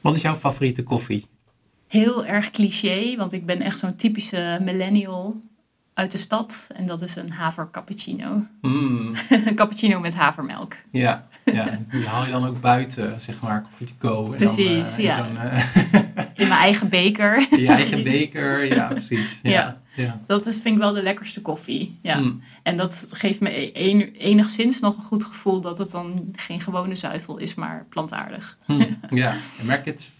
Wat is jouw favoriete koffie? Heel erg cliché, want ik ben echt zo'n typische millennial uit de stad. En dat is een haver cappuccino. Mm, een cappuccino met havermelk. ja, ja, die haal je dan ook buiten, zeg maar, koffie to go. En Precies, dan, eh, in ja. eh, In mijn eigen beker. je eigen beker, ja, precies. Ja, Ja. Ja. Dat is, vind ik wel de lekkerste koffie. Ja. Mm, En dat geeft me e- een- enigszins nog een goed gevoel dat het dan geen gewone zuivel is, maar plantaardig. mm, ja. En merk je het,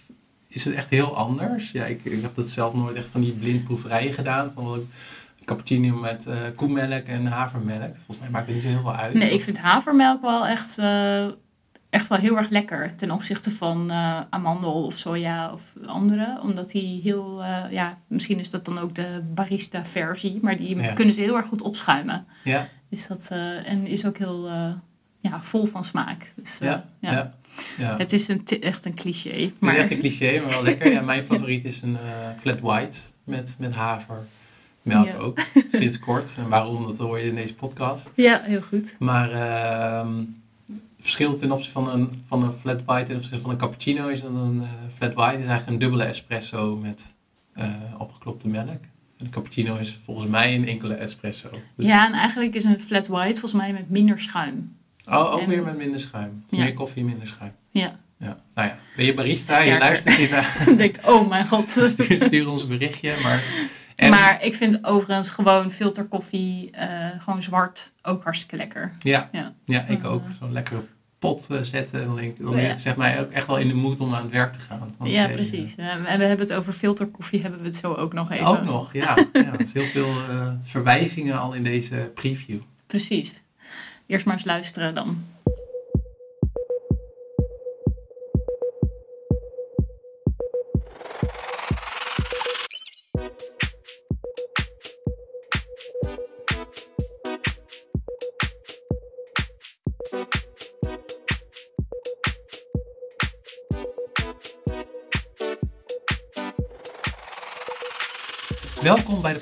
is het echt heel anders? Ja, ik, ik heb dat zelf nooit echt van die blindproeverijen gedaan. Van cappuccino met eh koemelk en havermelk. Volgens mij maakt het niet zo heel veel uit. Nee, ik vind havermelk wel echt, eh, echt wel heel erg lekker ten opzichte van eh, amandel of soja of andere. Omdat die heel, eh, ja, misschien is dat dan ook de barista versie, maar die Ja. kunnen ze heel erg goed opschuimen. Ja, Dus dat, eh, en is ook heel ja, vol van smaak. Dus, eh, ja, ja. ja. Het is een, echt een cliché. Het is Maar echt een cliché, maar wel lekker. Ja, mijn favoriet is een flat white met, met haver. Melk Ja. ook, sinds kort. En waarom, dat hoor je in deze podcast. ja, heel goed. Maar ehm, verschil ten opzichte van een, van een flat white ten opzichte van een cappuccino is dat een eh, flat white is eigenlijk een dubbele espresso met eh, opgeklopte melk. En een cappuccino is volgens mij een enkele espresso. Dus- Ja, en eigenlijk is een flat white volgens mij met minder schuim. Oh, ook En- weer met minder schuim. Ja. Meer koffie, minder schuim. Ja. Ja. Nou ja, ben je barista? Je luistert hier naar. Ik denk, oh mijn god. Stuur, stuur ons een berichtje. Maar, en- Maar ik vind overigens gewoon filterkoffie, eh, gewoon zwart, ook hartstikke lekker. Ja, Ja. ja ik ook. Zo'n lekkere pot eh, zetten. Dan, denk, dan Ja. zeg mij ook echt wel in de moed om aan het werk te gaan. Want, ja, eh, precies. En we hebben het over filterkoffie, hebben we het zo ook nog even. Ook nog, ja. ja er is heel veel verwijzingen al in deze preview. Precies. Eerst maar eens luisteren dan.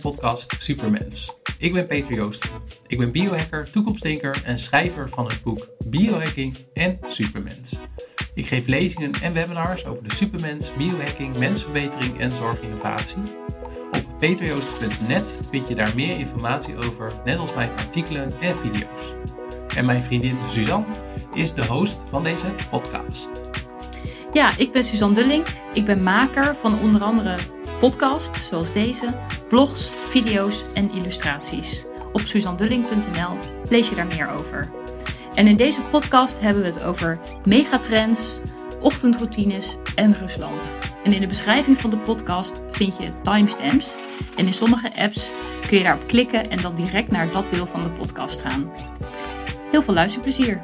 Podcast Supermens. Ik ben Peter Joosten. Ik ben biohacker, toekomstdenker en schrijver van het boek Biohacking en Supermens. Ik geef lezingen en webinars over de supermens, biohacking, mensverbetering en zorginnovatie. Op peterjoosten.net vind je daar meer informatie over, net als mijn artikelen en video's. En mijn vriendin Suzanne is de host van deze podcast. Ja, ik ben Suzanne Dulling. Ik ben maker van onder andere podcasts zoals deze, blogs, video's en illustraties. Op suzandulling.nl lees je daar meer over. En in deze podcast hebben we het over megatrends, ochtendroutines en Rusland. En in de beschrijving van de podcast vind je timestamps. En in sommige apps kun je daarop klikken en dan direct naar dat deel van de podcast gaan. Heel veel luisterplezier!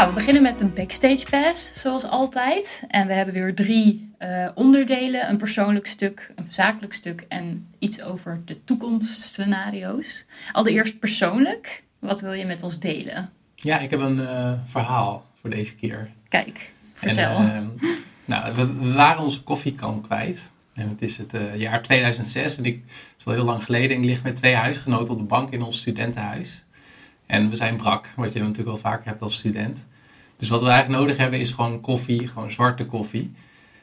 Nou, we beginnen met een backstage pass, zoals altijd. En we hebben weer drie eh, onderdelen: een persoonlijk stuk, een zakelijk stuk en iets over de toekomstscenario's. Allereerst persoonlijk. Wat wil je met ons delen? Ja, ik heb een eh, verhaal voor deze keer. Kijk, vertel. En, ehm, nou, we, we waren onze koffiekan kwijt. En het is het eh, jaar 2006 en ik, het is wel heel lang geleden. En ik lig met twee huisgenoten op de bank in ons studentenhuis. En we zijn brak, wat je natuurlijk wel vaker hebt als student. Dus wat we eigenlijk nodig hebben is gewoon koffie, gewoon zwarte koffie.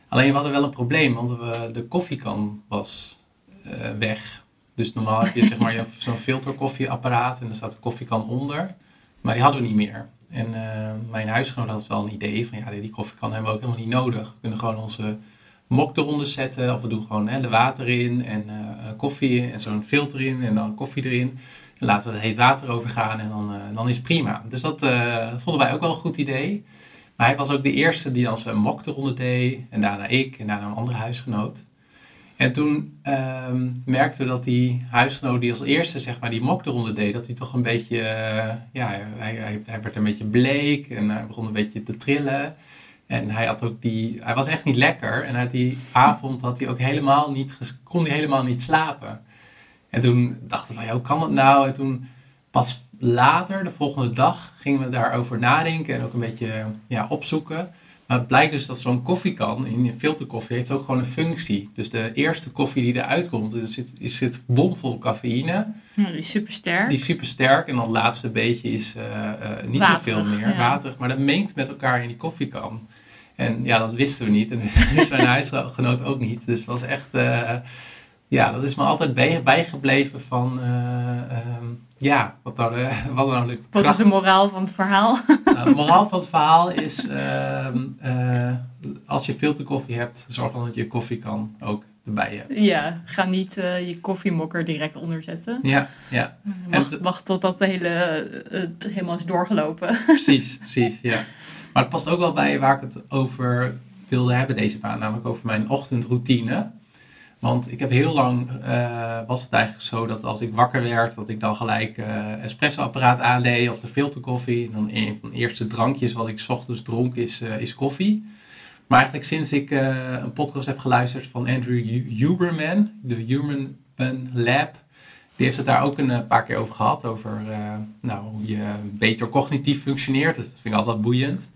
Alleen we hadden wel een probleem, want de koffiekan was eh, weg. Dus normaal heb je zeg maar zo'n filterkoffieapparaat en daar staat de koffiekan onder. Maar die hadden we niet meer. En eh, mijn huisgenoot had wel een idee van ja, die koffiekan hebben we ook helemaal niet nodig. We kunnen gewoon onze mok eronder zetten of we doen gewoon hè, de water in en eh, koffie en zo'n filter in en dan koffie erin. En laten we er heet water over gaan en dan, eh, dan is het prima. Dus dat eh, vonden wij ook wel een goed idee. Maar hij was ook de eerste die dan zijn mok eronder deed en daarna ik en daarna een andere huisgenoot. En toen ehm, merkten we dat die huisgenoot die als eerste zeg maar, die mok eronder deed, dat hij toch een beetje, eh, ja, hij, hij, werd een beetje bleek en hij begon een beetje te trillen. En hij had ook die, hij was echt niet lekker en uit die avond had hij ook helemaal niet, kon hij helemaal niet slapen. En toen dachten we van, ja, hoe kan dat nou? En toen pas later, de volgende dag, gingen we daarover nadenken en ook een beetje ja, opzoeken. Maar het blijkt dus dat zo'n koffiekan in je filterkoffie heeft ook gewoon een functie. Dus de eerste koffie die eruit komt, er zit, er zit bomvol cafeïne. Die is super sterk. Die is super sterk. En dan het laatste beetje is uh, uh, niet zoveel meer ja. waterig. Maar dat mengt met elkaar in die koffiekan. En ja, dat wisten we niet. En wist mijn huisgenoot ook niet. Dus het was echt... Uh, ja, dat is me altijd bij, bijgebleven van... Um, ja, wat nou de, wat nou de Wat is de moraal van het verhaal? Nou, de moraal van het verhaal is... uh, als je filterkoffie hebt, zorg dan dat je koffiekan ook erbij hebt. Ja, ga niet uh, je koffiemokker direct onderzetten. Ja, ja. Wacht, en, wacht totdat de hele, het helemaal is doorgelopen. Precies, precies, ja. Maar het past ook wel bij waar ik het over wilde hebben deze maand, namelijk over mijn ochtendroutine. Want ik heb heel lang, uh, was het eigenlijk zo dat als ik wakker werd, dat ik dan gelijk uh, espressoapparaat aandeed of de filterkoffie. En dan een van de eerste drankjes wat ik ochtends dronk is, uh, is koffie. Maar eigenlijk sinds ik een podcast heb geluisterd van Andrew Huberman, de Huberman Lab, die heeft het daar ook een paar keer over gehad, over nou, hoe je beter cognitief functioneert. Dat vind ik altijd boeiend.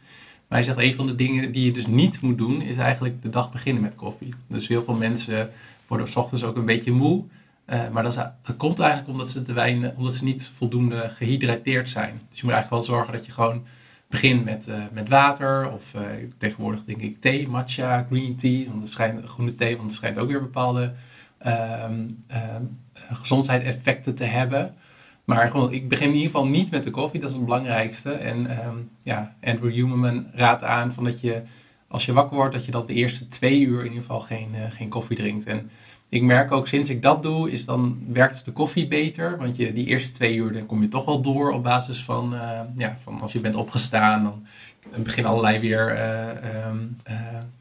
Maar hij zegt, een van de dingen die je dus niet moet doen, is eigenlijk de dag beginnen met koffie. Dus heel veel mensen worden s ochtends ook een beetje moe. Uh, maar dat, komt eigenlijk omdat ze, te weinig, omdat ze niet voldoende gehydrateerd zijn. Dus je moet eigenlijk wel zorgen dat je gewoon begint met, uh, met water. Of uh, tegenwoordig denk ik thee, matcha, green tea. Want het schijnt, groene thee, want het schijnt ook weer bepaalde gezondheidseffecten te hebben. Maar gewoon, ik begin in ieder geval niet met de koffie, dat is het belangrijkste. En um, ja, Andrew Huberman raadt aan van dat je, als je wakker wordt, dat je dan de eerste twee uur in ieder geval geen, uh, geen koffie drinkt. En ik merk ook sinds ik dat doe, is dan werkt de koffie beter. Want je, die eerste twee uur, dan kom je toch wel door op basis van, uh, ja, van als je bent opgestaan, dan beginnen allerlei weer... Uh, um,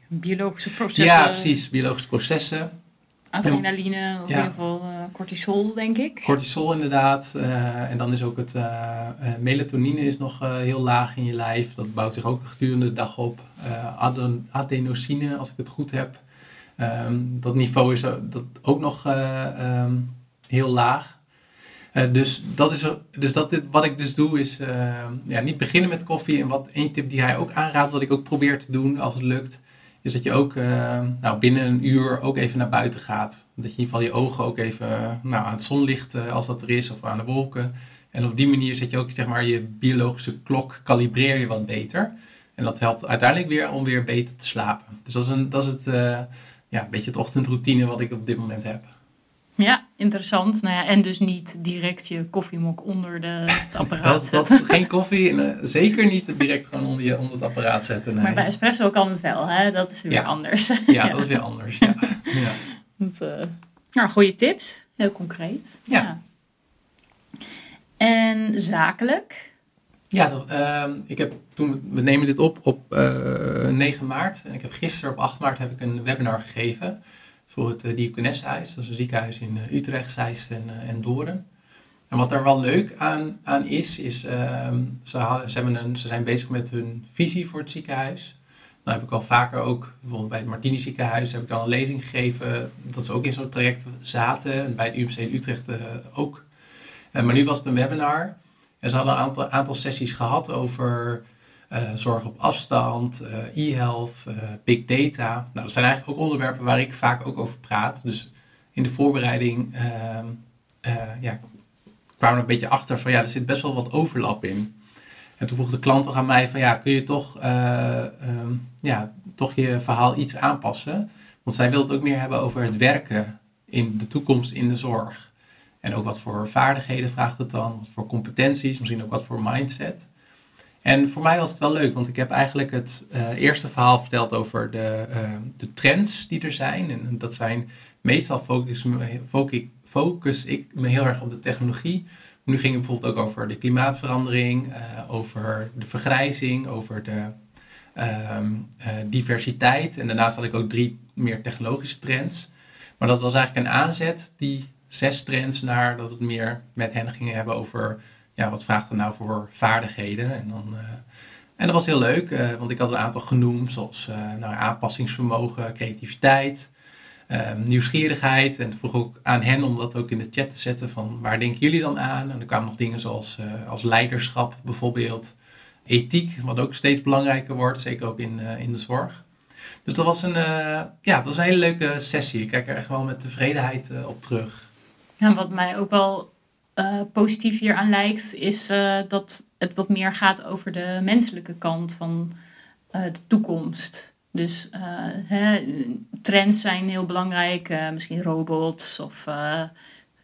Biologische processen. Ja, precies, biologische processen. Adrenaline, of ja. in ieder geval uh, cortisol, denk ik. Cortisol inderdaad. Uh, en dan is ook het uh, melatonine is nog heel laag in je lijf. Dat bouwt zich ook gedurende de dag op. Aden adenosine, als ik het goed heb. Um, dat niveau is dat ook nog um, heel laag. dus dat is, dus dat dit, wat ik dus doe is ja, niet beginnen met koffie. En wat één tip die hij ook aanraadt, wat ik ook probeer te doen als het lukt is dat je ook uh, nou, binnen een uur ook even naar buiten gaat. Dat je in ieder geval je ogen ook even nou, aan het zonlicht, uh, als dat er is, of aan de wolken. En op die manier zet je ook zeg maar, je biologische klok, kalibreer je wat beter. En dat helpt uiteindelijk weer om weer beter te slapen. Dus dat is, een, dat is het, uh, ja, een beetje het ochtendroutine wat ik op dit moment heb. Ja, interessant. Nou ja, en dus niet direct je koffiemok onder de, het apparaat dat, zetten. Dat, geen koffie, zeker niet direct gewoon onder, je, onder het apparaat zetten. Nee. Maar bij espresso kan het wel, hè? Dat is weer ja. anders. Ja, ja, dat is weer anders. Ja. ja. Dat, uh, nou, goede tips. Heel concreet. Ja. ja. En zakelijk? Ja, dat, uh, ik heb toen, we nemen dit op op uh, 9 maart. En ik heb gisteren op 8 maart heb ik een webinar gegeven voor het uh, Diakonessenhuis. Dat is een ziekenhuis in uh, Utrecht, Zeist en, uh, en Doorn. En wat er wel leuk aan, aan is, is uh, ze, ze, hebben een, ze zijn bezig met hun visie voor het ziekenhuis. Dan heb ik al vaker ook, bijvoorbeeld bij het Martini ziekenhuis, heb ik al een lezing gegeven dat ze ook in zo'n traject zaten. En bij het UMC Utrecht ook. maar nu was het een webinar. En ze hadden een aantal, aantal sessies gehad over zorg op afstand, uh, e-health, uh, big data. Nou, dat zijn eigenlijk ook onderwerpen waar ik vaak ook over praat. Dus in de voorbereiding ja, kwamen we een beetje achter van ja, er zit best wel wat overlap in. En toen vroeg de klant ook aan mij van ja, kun je toch, um, ja, toch je verhaal iets aanpassen? Want zij wil het ook meer hebben over het werken in de toekomst in de zorg. En ook wat voor vaardigheden vraagt het dan, wat voor competenties, misschien ook wat voor mindset. En voor mij was het wel leuk, want ik heb eigenlijk het uh, eerste verhaal verteld over de, uh, de trends die er zijn. En dat zijn, meestal focus, me, focus ik me heel erg op de technologie. Nu ging het bijvoorbeeld ook over de klimaatverandering, uh, over de vergrijzing, over de diversiteit. En daarnaast had ik ook drie meer technologische trends. Maar dat was eigenlijk een aanzet, die zes trends, naar dat het meer met hen gingen hebben over ja, wat vraagt er nou voor vaardigheden? En, dan, uh, en dat was heel leuk, uh, want ik had een aantal genoemd, zoals uh, nou, aanpassingsvermogen, creativiteit, nieuwsgierigheid. En vroeg ook aan hen om dat ook in de chat te zetten van waar denken jullie dan aan? En er kwamen nog dingen zoals als leiderschap bijvoorbeeld, ethiek, wat ook steeds belangrijker wordt, zeker ook in, in de zorg. Dus dat was, een, ja, dat was een hele leuke sessie. Ik kijk er echt wel met tevredenheid op terug. En wat mij ook wel positief hier aan lijkt, is dat het wat meer gaat over de menselijke kant van de toekomst. Dus hè, trends zijn heel belangrijk. Misschien robots of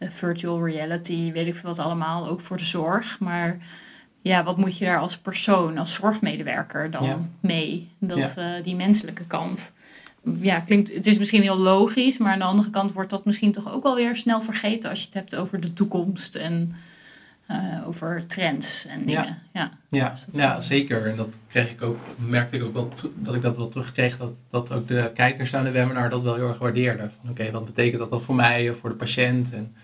virtual reality, weet ik veel wat allemaal. Ook voor de zorg. Maar ja, wat moet je daar als persoon, als zorgmedewerker dan mee? Dat, ja. die menselijke kant. Ja, klinkt, het is misschien heel logisch, maar aan de andere kant wordt dat misschien toch ook wel weer snel vergeten als je het hebt over de toekomst en uh, over trends en dingen. Ja, ja. ja, dus ja zeker. En dat kreeg ik ook, merkte ik ook wel dat ik dat wel terugkreeg. Dat, dat ook de kijkers aan de webinar dat wel heel erg waardeerden. Oké, wat betekent dat dan voor mij of voor de patiënt? En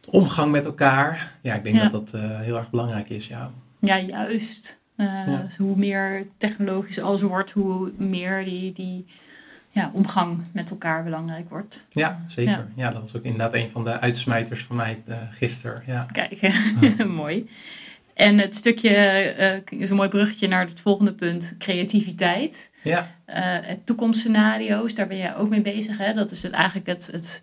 de omgang met elkaar. Ja, ik denk dat dat uh, heel erg belangrijk is. Ja, ja juist. Uh, hoe meer technologisch alles wordt, hoe meer die, die ja, omgang met elkaar belangrijk wordt. Ja, zeker. Ja. dat was ook inderdaad een van de uitsmijters van mij uh, gisteren. Ja. Kijk, mooi. En het stukje uh, is een mooi bruggetje naar het volgende punt, creativiteit. Ja. Het toekomstscenario's, daar ben jij ook mee bezig. Hè? Dat is het, eigenlijk het, het,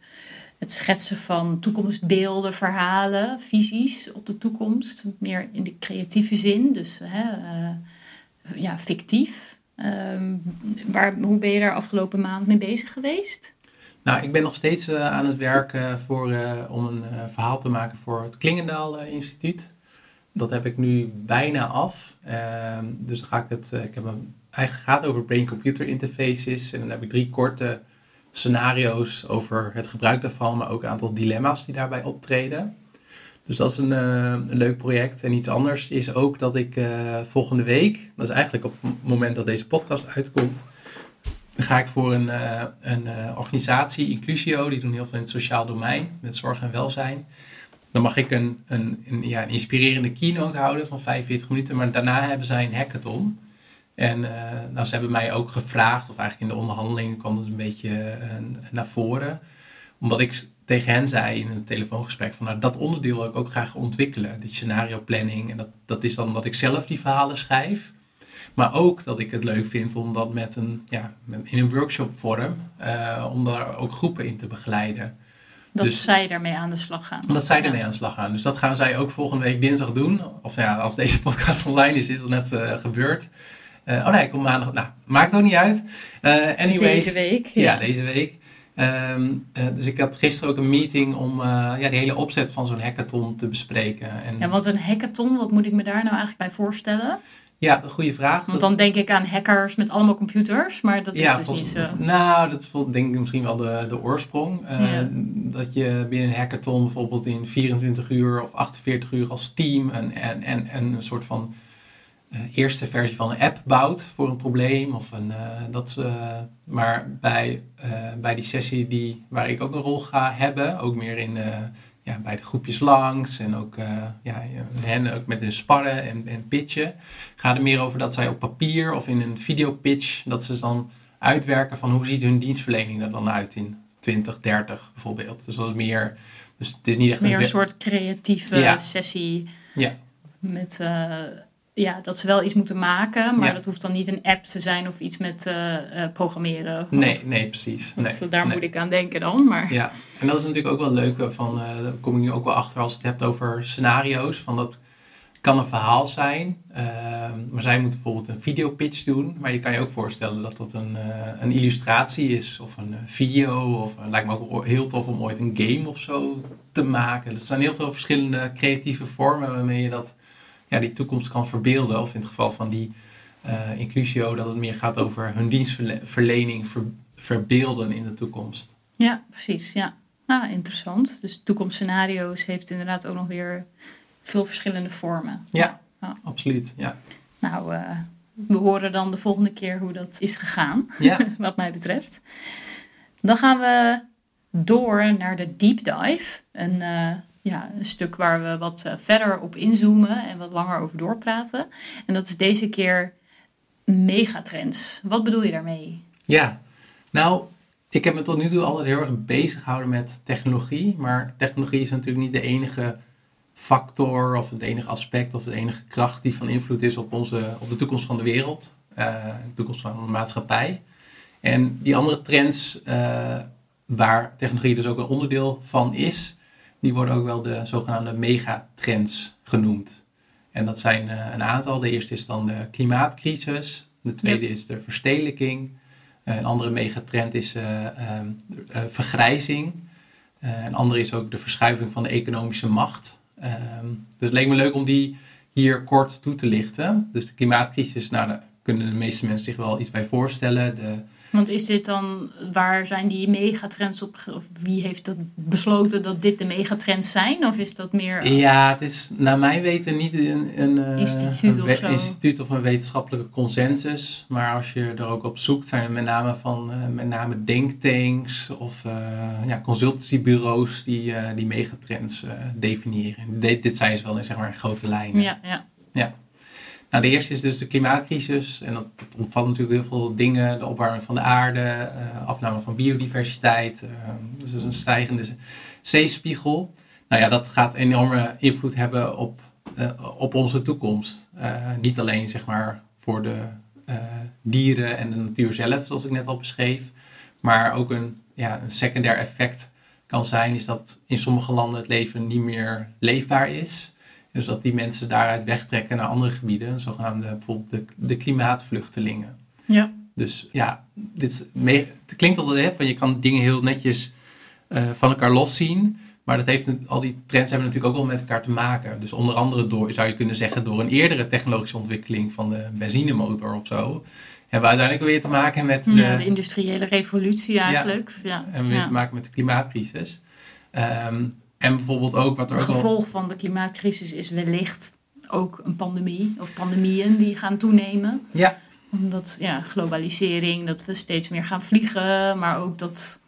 het schetsen van toekomstbeelden, verhalen, visies op de toekomst. Meer in de creatieve zin, dus hè, ja, fictief. Ehm, waar, hoe ben je daar afgelopen maand mee bezig geweest? Nou, ik ben nog steeds uh, aan het werken voor, uh, om een verhaal te maken voor het Klingendaal Instituut. Dat heb ik nu bijna af. Ehm, dus ga ik het. ik heb een, eigenlijk gaat over brain-computer interfaces. En dan heb ik drie korte scenario's over het gebruik daarvan, maar ook een aantal dilemma's die daarbij optreden. Dus dat is een, uh, een, leuk project. En iets anders is ook dat ik uh, volgende week, dat is eigenlijk op het moment dat deze podcast uitkomt, ga ik voor een, uh, een organisatie, Inclusio, die doen heel veel in het sociaal domein, met zorg en welzijn. Dan mag ik een, een, een, ja, een inspirerende keynote houden van 45 minuten, maar daarna hebben zij een hackathon. En nou, ze hebben mij ook gevraagd, of eigenlijk in de onderhandelingen kwam het een beetje naar voren, omdat ik tegen hen zei in een telefoongesprek van nou, dat onderdeel wil ik ook graag ontwikkelen, die scenario planning. En dat, dat is dan dat ik zelf die verhalen schrijf. Maar ook dat ik het leuk vind om dat met een, ja, in een workshop vorm, uh, om daar ook groepen in te begeleiden. Dat dus, zij daarmee aan de slag gaan. Dat zij ermee aan de slag gaan. Dus dat gaan zij ook volgende week dinsdag doen. Of ja, als deze podcast online is, is dat net uh, gebeurd. Uh, oh nee, kom maandag. Nou, maakt ook niet uit. anyways, deze week. Ja, ja deze week. Um, uh, dus ik had gisteren ook een meeting om ja, die hele opzet van zo'n hackathon te bespreken. En, ja, want een hackathon, wat moet ik me daar nou eigenlijk bij voorstellen? Ja, een goede vraag. Want dan denk ik aan hackers met allemaal computers, maar dat is ja, dus niet zo. Nou, dat is denk ik misschien wel de, de oorsprong. Uh, Dat je binnen een hackathon bijvoorbeeld in 24 uur of 48 uur als team en, en, en, en een soort van eerste versie van een app bouwt voor een probleem. Of een, uh, dat, uh, maar bij, bij die sessie die, waar ik ook een rol ga hebben, ook meer in, ja, bij de groepjes langs en ook, ja, hen ook met hun sparren en, en pitchen, gaat het meer over dat zij op papier of in een videopitch, dat ze dan uitwerken van hoe ziet hun dienstverlening er dan uit in 2030 bijvoorbeeld. Dus dat is meer, dus het is niet echt meer een, een soort creatieve sessie ja. met ja, dat ze wel iets moeten maken, maar dat hoeft dan niet een app te zijn of iets met uh, programmeren. Nee, nee, precies. Nee, daar moet ik aan denken dan. Maar... Ja, en dat is natuurlijk ook wel leuk, van, uh, daar kom ik nu ook wel achter als je het hebt over scenario's. Van dat kan een verhaal zijn, ehm, maar zij moeten bijvoorbeeld een videopitch doen. Maar je kan je ook voorstellen dat dat een, een illustratie is of een video. Of het lijkt me ook heel tof om ooit een game of zo te maken. Er zijn heel veel verschillende creatieve vormen waarmee je dat ja, die toekomst kan verbeelden. Of in het geval van die uh, inclusio, dat het meer gaat over hun dienstverlening verbeelden in de toekomst. Ja, precies. Ja. Ah, interessant. Dus toekomstscenario's heeft inderdaad ook nog weer veel verschillende vormen. Ja, absoluut. Ja. Nou, uh, we horen dan de volgende keer hoe dat is gegaan, ja. wat mij betreft. Dan gaan we door naar de deep dive. Een uh, ja, een stuk waar we wat eh, verder op inzoomen en wat langer over doorpraten. En dat is deze keer megatrends. Wat bedoel je daarmee? Ja, nou, ik heb me tot nu toe altijd heel erg bezig gehouden met technologie. Maar technologie is natuurlijk niet de enige factor of het enige aspect of de enige kracht die van invloed is op, onze, op de toekomst van de wereld, uh, de toekomst van de maatschappij. En die andere trends, uh, waar technologie dus ook een onderdeel van is, die worden ook wel de zogenaamde megatrends genoemd. En dat zijn uh, een aantal. De eerste is dan de klimaatcrisis. De tweede is de verstedelijking. een andere megatrend is ehm, vergrijzing. een andere is ook de verschuiving van de economische macht. Ehm, dus het leek me leuk om die hier kort toe te lichten. Dus de klimaatcrisis, nou, daar kunnen de meeste mensen zich wel iets bij voorstellen. De, want is dit dan, waar zijn die megatrends op, of wie heeft dat besloten dat dit de megatrends zijn? Of is dat meer... Ja, het is naar mijn weten niet een, een, eh, instituut, een of zo. instituut of een wetenschappelijke consensus. Maar als je er ook op zoekt, zijn er met name van uh, met name denktanks of uh, ja, consultancybureaus die, die megatrends definiëren. Dit, dit zijn ze wel in, zeg maar, grote lijnen. Ja, ja. ja. Nou, de eerste is dus de klimaatcrisis. En dat, omvat natuurlijk heel veel dingen. De opwarming van de aarde, uh, afname van biodiversiteit. Uh, dus een stijgende zeespiegel. Nou ja, dat gaat enorme invloed hebben op, uh, op onze toekomst. niet alleen zeg maar voor de dieren en de natuur zelf, zoals ik net al beschreef. Maar ook een, ja, een secundair effect kan zijn, is dat in sommige landen het leven niet meer leefbaar is. Dus dat die mensen daaruit wegtrekken naar andere gebieden, zogenaamde bijvoorbeeld de, de klimaatvluchtelingen. Ja. Dus ja, dit het klinkt altijd hè, van je kan dingen heel netjes uh, van elkaar loszien. Maar dat heeft, al die trends hebben natuurlijk ook wel met elkaar te maken. Dus onder andere door, zou je kunnen zeggen, door een eerdere technologische ontwikkeling van de benzinemotor of zo. Hebben we uiteindelijk weer te maken met de, ja, de industriële revolutie eigenlijk. Ja, ja. En weer ja. te maken met de klimaatcrisis. Um, en bijvoorbeeld ook wat er. Het gevolg van de klimaatcrisis is wellicht ook een pandemie of pandemieën die gaan toenemen. Ja. Omdat ja, globalisering, dat we steeds meer gaan vliegen, maar ook dat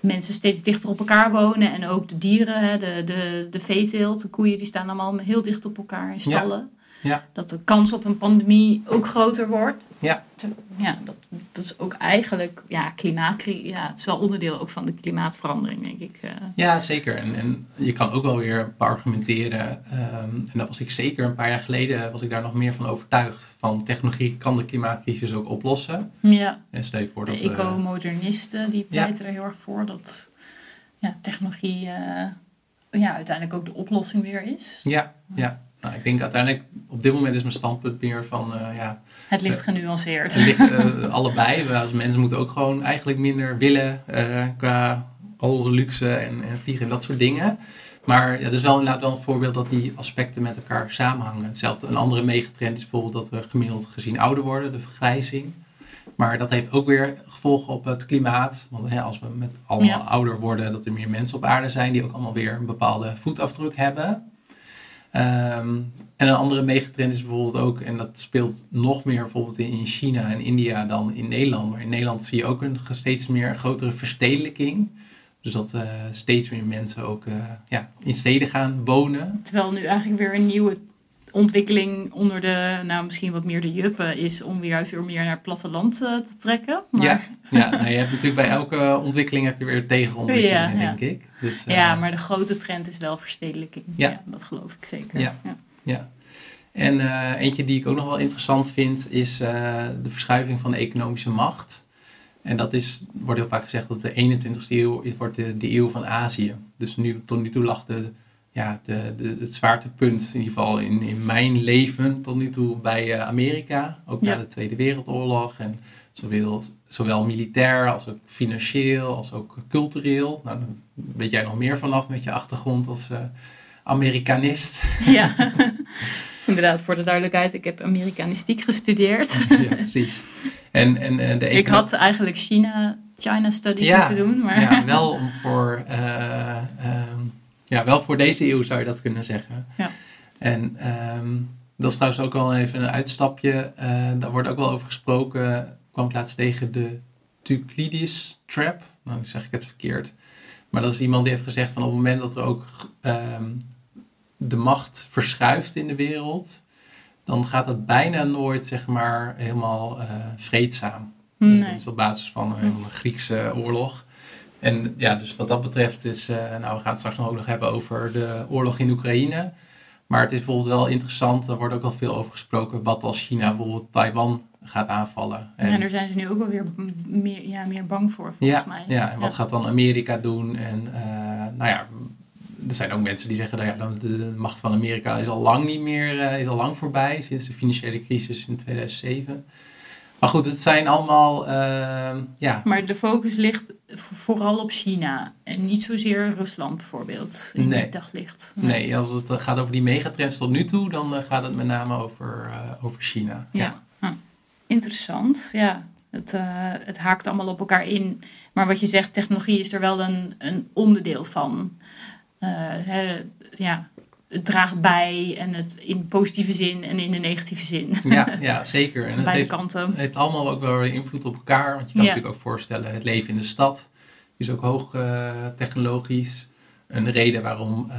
mensen steeds dichter op elkaar wonen. En ook de dieren, hè, de, de, de veeteelt, de koeien, die staan allemaal heel dicht op elkaar in stallen. Ja. Dat de kans op een pandemie ook groter wordt. Ja. Ja, dat, dat is ook eigenlijk, ja, klimaat, ja, het is wel onderdeel ook van de klimaatverandering, denk ik. eh. Ja, zeker. En, en je kan ook wel weer argumenteren, um, en dat was ik zeker een paar jaar geleden, was ik daar nog meer van overtuigd, van technologie kan de klimaatcrisis ook oplossen. Ja. En stel je voor dat... De eco-modernisten, die pleiten er heel erg voor dat ja, technologie uh, ja, uiteindelijk ook de oplossing weer is. Ja, ja. Nou, ik denk uiteindelijk, op dit moment is mijn standpunt meer van, uh, ja... Het ligt genuanceerd. Het ligt uh, allebei. We als mensen moeten ook gewoon eigenlijk minder willen uh, qua al onze luxe en, en, vliegen en dat soort dingen. Maar ja, dat is wel inderdaad wel een voorbeeld dat die aspecten met elkaar samenhangen. Hetzelfde, een andere megatrend is bijvoorbeeld dat we gemiddeld gezien ouder worden, de vergrijzing. Maar dat heeft ook weer gevolgen op het klimaat. Want hè, als we met allemaal ja. ouder worden, dat er meer mensen op aarde zijn die ook allemaal weer een bepaalde voetafdruk hebben. Um, en een andere megatrend is bijvoorbeeld ook, en dat speelt nog meer bijvoorbeeld in China en India dan in Nederland. Maar in Nederland zie je ook een steeds meer grotere verstedelijking. Dus dat uh, steeds meer mensen ook uh, ja, in steden gaan wonen. Terwijl nu eigenlijk weer een nieuwe ontwikkeling onder de, nou misschien wat meer de juppen, is om weer juist weer meer naar het platteland uh, te trekken. Maar... Ja, ja nou, je hebt natuurlijk bij elke ontwikkeling heb je weer tegenontwikkelingen, ja, denk ik. Dus, uh, ja, maar de grote trend is wel verstedelijking. Ja. ja dat geloof ik zeker. Ja, ja. En uh, eentje die ik ook nog wel interessant vind, is de verschuiving van de economische macht. En dat is, wordt heel vaak gezegd dat de 21ste eeuw is, wordt de, de eeuw van Azië. Dus nu, tot nu toe lag de, ja, de, de, het zwaartepunt, in ieder geval in, in mijn leven tot nu toe bij uh, Amerika. Ook Ja. na de Tweede Wereldoorlog. En zowel, zowel militair als ook financieel als ook cultureel. Nou, daar weet jij nog meer vanaf met je achtergrond als uh, Amerikanist. Ja, inderdaad, voor de duidelijkheid, ik heb Amerikanistiek gestudeerd. ja, precies. En, en, en de ik had eigenlijk China, China Studies ja, moeten doen. Maar... Ja, wel om voor... Uh, um, ja, wel voor deze eeuw zou je dat kunnen zeggen. Ja. En um, dat is trouwens ook wel even een uitstapje. Uh, daar wordt ook wel over gesproken. kwam ik laatst tegen de Thucydides trap. Nou, dan zeg ik het verkeerd. Maar dat is iemand die heeft gezegd van op het moment dat er ook um, de macht verschuift in de wereld, dan gaat het bijna nooit zeg maar helemaal uh, vreedzaam. Nee. Dat is op basis van een Griekse oorlog. En ja, dus wat dat betreft is, uh, nou we gaan het straks nog ook nog hebben over de oorlog in Oekraïne. Maar het is bijvoorbeeld wel interessant, er wordt ook al veel over gesproken, wat als China bijvoorbeeld Taiwan gaat aanvallen. En, en daar zijn ze nu ook wel weer meer, ja, meer bang voor, volgens ja, mij. Ja, en wat gaat dan Amerika doen? En uh, nou ja, er zijn ook mensen die zeggen dat ja, de macht van Amerika is al lang niet meer, uh, is al lang voorbij, sinds de financiële crisis in 2007. Maar goed, het zijn allemaal, uh, ja. Maar de focus ligt vooral op China en niet zozeer Rusland bijvoorbeeld in nee. het daglicht. Nee. nee. als het gaat over die megatrends tot nu toe, dan gaat het met name over, over China. Ja. ja. Hm. Interessant, ja. Het, uh, het haakt allemaal op elkaar in. Maar wat je zegt, technologie is er wel een, een onderdeel van. Hè, ja, het draagt bij en het in positieve zin en in de negatieve zin. Ja, ja zeker. En het Beide heeft, kanten. Het heeft allemaal ook wel weer invloed op elkaar. Want je kan ja. natuurlijk ook voorstellen, het leven in de stad is ook hoog uh, technologisch. Een reden waarom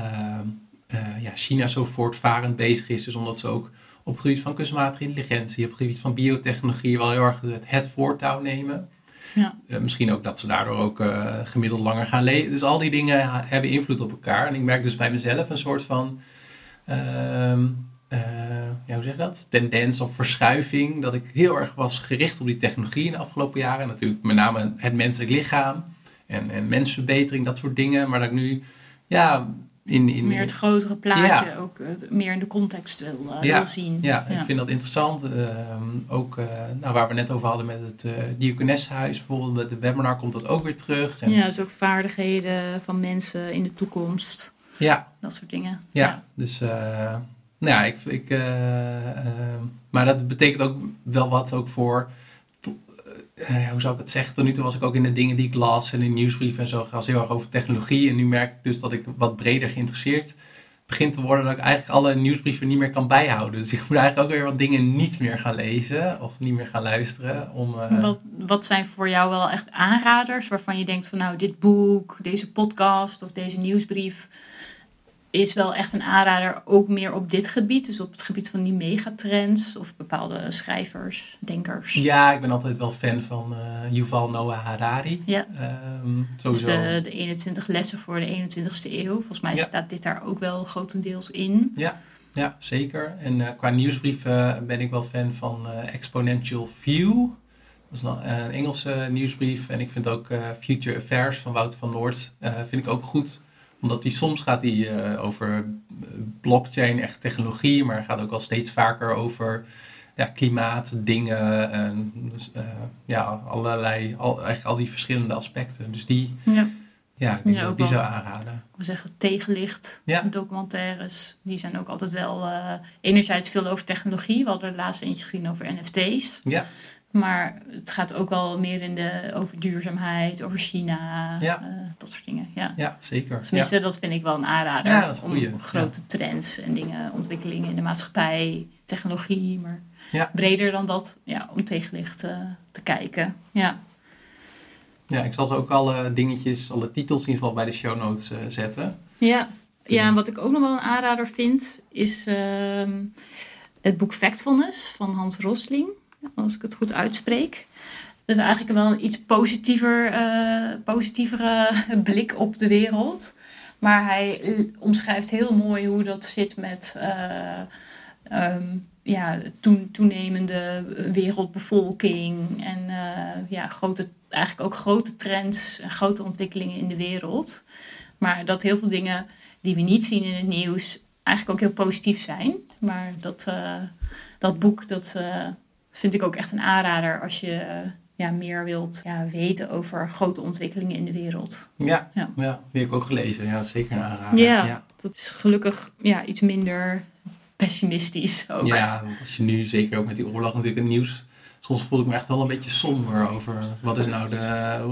ja, China zo voortvarend bezig is, is omdat ze ook op het gebied van kunstmatige intelligentie, op het gebied van biotechnologie wel heel erg het, het voortouw nemen. Ja. Uh, misschien ook dat ze daardoor ook uh, gemiddeld langer gaan leven. Dus al die dingen hebben invloed op elkaar. En ik merk dus bij mezelf een soort van, uh, ja, hoe zeg je dat? Tendens of verschuiving. Dat ik heel erg was gericht op die technologie in de afgelopen jaren. Natuurlijk met name het menselijk lichaam en, en mensverbetering, dat soort dingen. Maar dat ik nu, ja, in, in, meer het grotere plaatje ja. ook uh, meer in de context wil, uh, ja, wil zien. Ja, ja, ik vind dat interessant. Uh, ook nou, waar we net over hadden met het uh, Diakonessenhuis bijvoorbeeld, met de webinar komt dat ook weer terug. En, ja, dus ook vaardigheden van mensen in de toekomst. Ja. Dat soort dingen. Ja, ja. dus nou ja, ik, ik maar dat betekent ook wel wat ook voor uh, hoe zou ik het zeggen? Tot nu toe was ik ook in de dingen die ik las en in nieuwsbrieven en zo. was heel erg over technologie. En nu merk ik dus dat ik wat breder geïnteresseerd begin te worden. Dat ik eigenlijk alle nieuwsbrieven niet meer kan bijhouden. Dus ik moet eigenlijk ook weer wat dingen niet meer gaan lezen. Of niet meer gaan luisteren. Om, uh... wat, wat zijn voor jou wel echt aanraders? Waarvan je denkt van nou dit boek, deze podcast of deze nieuwsbrief is wel echt een aanrader, ook meer op dit gebied. Dus op het gebied van die megatrends of bepaalde schrijvers, denkers. Ja, ik ben altijd wel fan van uh, Yuval Noah Harari. Ja. Um, sowieso. Dus de, de 21 lessen voor de 21ste eeuw. Volgens mij ja. staat dit daar ook wel grotendeels in. Ja, ja zeker. En uh, qua nieuwsbrief uh, ben ik wel fan van Exponential View. Dat is een, een Engelse nieuwsbrief. En ik vind ook Future Affairs van Wouter van Noord vind ik ook goed omdat die soms gaat die uh, over blockchain, echt technologie, maar gaat ook wel steeds vaker over ja, klimaat, dingen en uh, ja, allerlei, al, eigenlijk al die verschillende aspecten. Dus die, ja, ja ik denk ja, dat ik die zou aanraden. Ik wil zeggen, tegenlicht, ja. documentaires, die zijn ook altijd wel uh, enerzijds veel over technologie. We hadden er laatst eentje gezien over NFT's. Ja. Maar het gaat ook wel meer in de, over duurzaamheid, over China, ja. uh, dat soort dingen. Ja, ja zeker. Tenminste, ja. dat vind ik wel een aanrader. Ja, dat is. Om grote trends en dingen, ontwikkelingen in de maatschappij, technologie, maar breder dan dat, ja, om tegenlicht uh, te kijken. Ja. ja, ik zal ze ook alle dingetjes, alle titels in ieder geval bij de show notes uh, zetten. Ja. ja, en wat ik ook nog wel een aanrader vind, is het boek Factfulness van Hans Rosling als ik het goed uitspreek. Dus eigenlijk wel een iets positiever, uh, positievere blik op de wereld. Maar hij omschrijft heel mooi hoe dat zit met uh, um, ja, toen, toenemende wereldbevolking. En uh, ja, grote, eigenlijk ook grote trends en grote ontwikkelingen in de wereld. Maar dat heel veel dingen die we niet zien in het nieuws eigenlijk ook heel positief zijn. Maar dat, dat boek, dat vind ik ook echt een aanrader als je uh, ja, meer wilt ja, weten over grote ontwikkelingen in de wereld. Ja, ja. ja die heb ik ook gelezen. Ja, zeker een aanrader. Ja, ja, dat is gelukkig ja, iets minder pessimistisch ook. Ja, als je nu zeker ook met die oorlog natuurlijk het nieuws... Soms voel ik me echt wel een beetje somber over wat is nou de...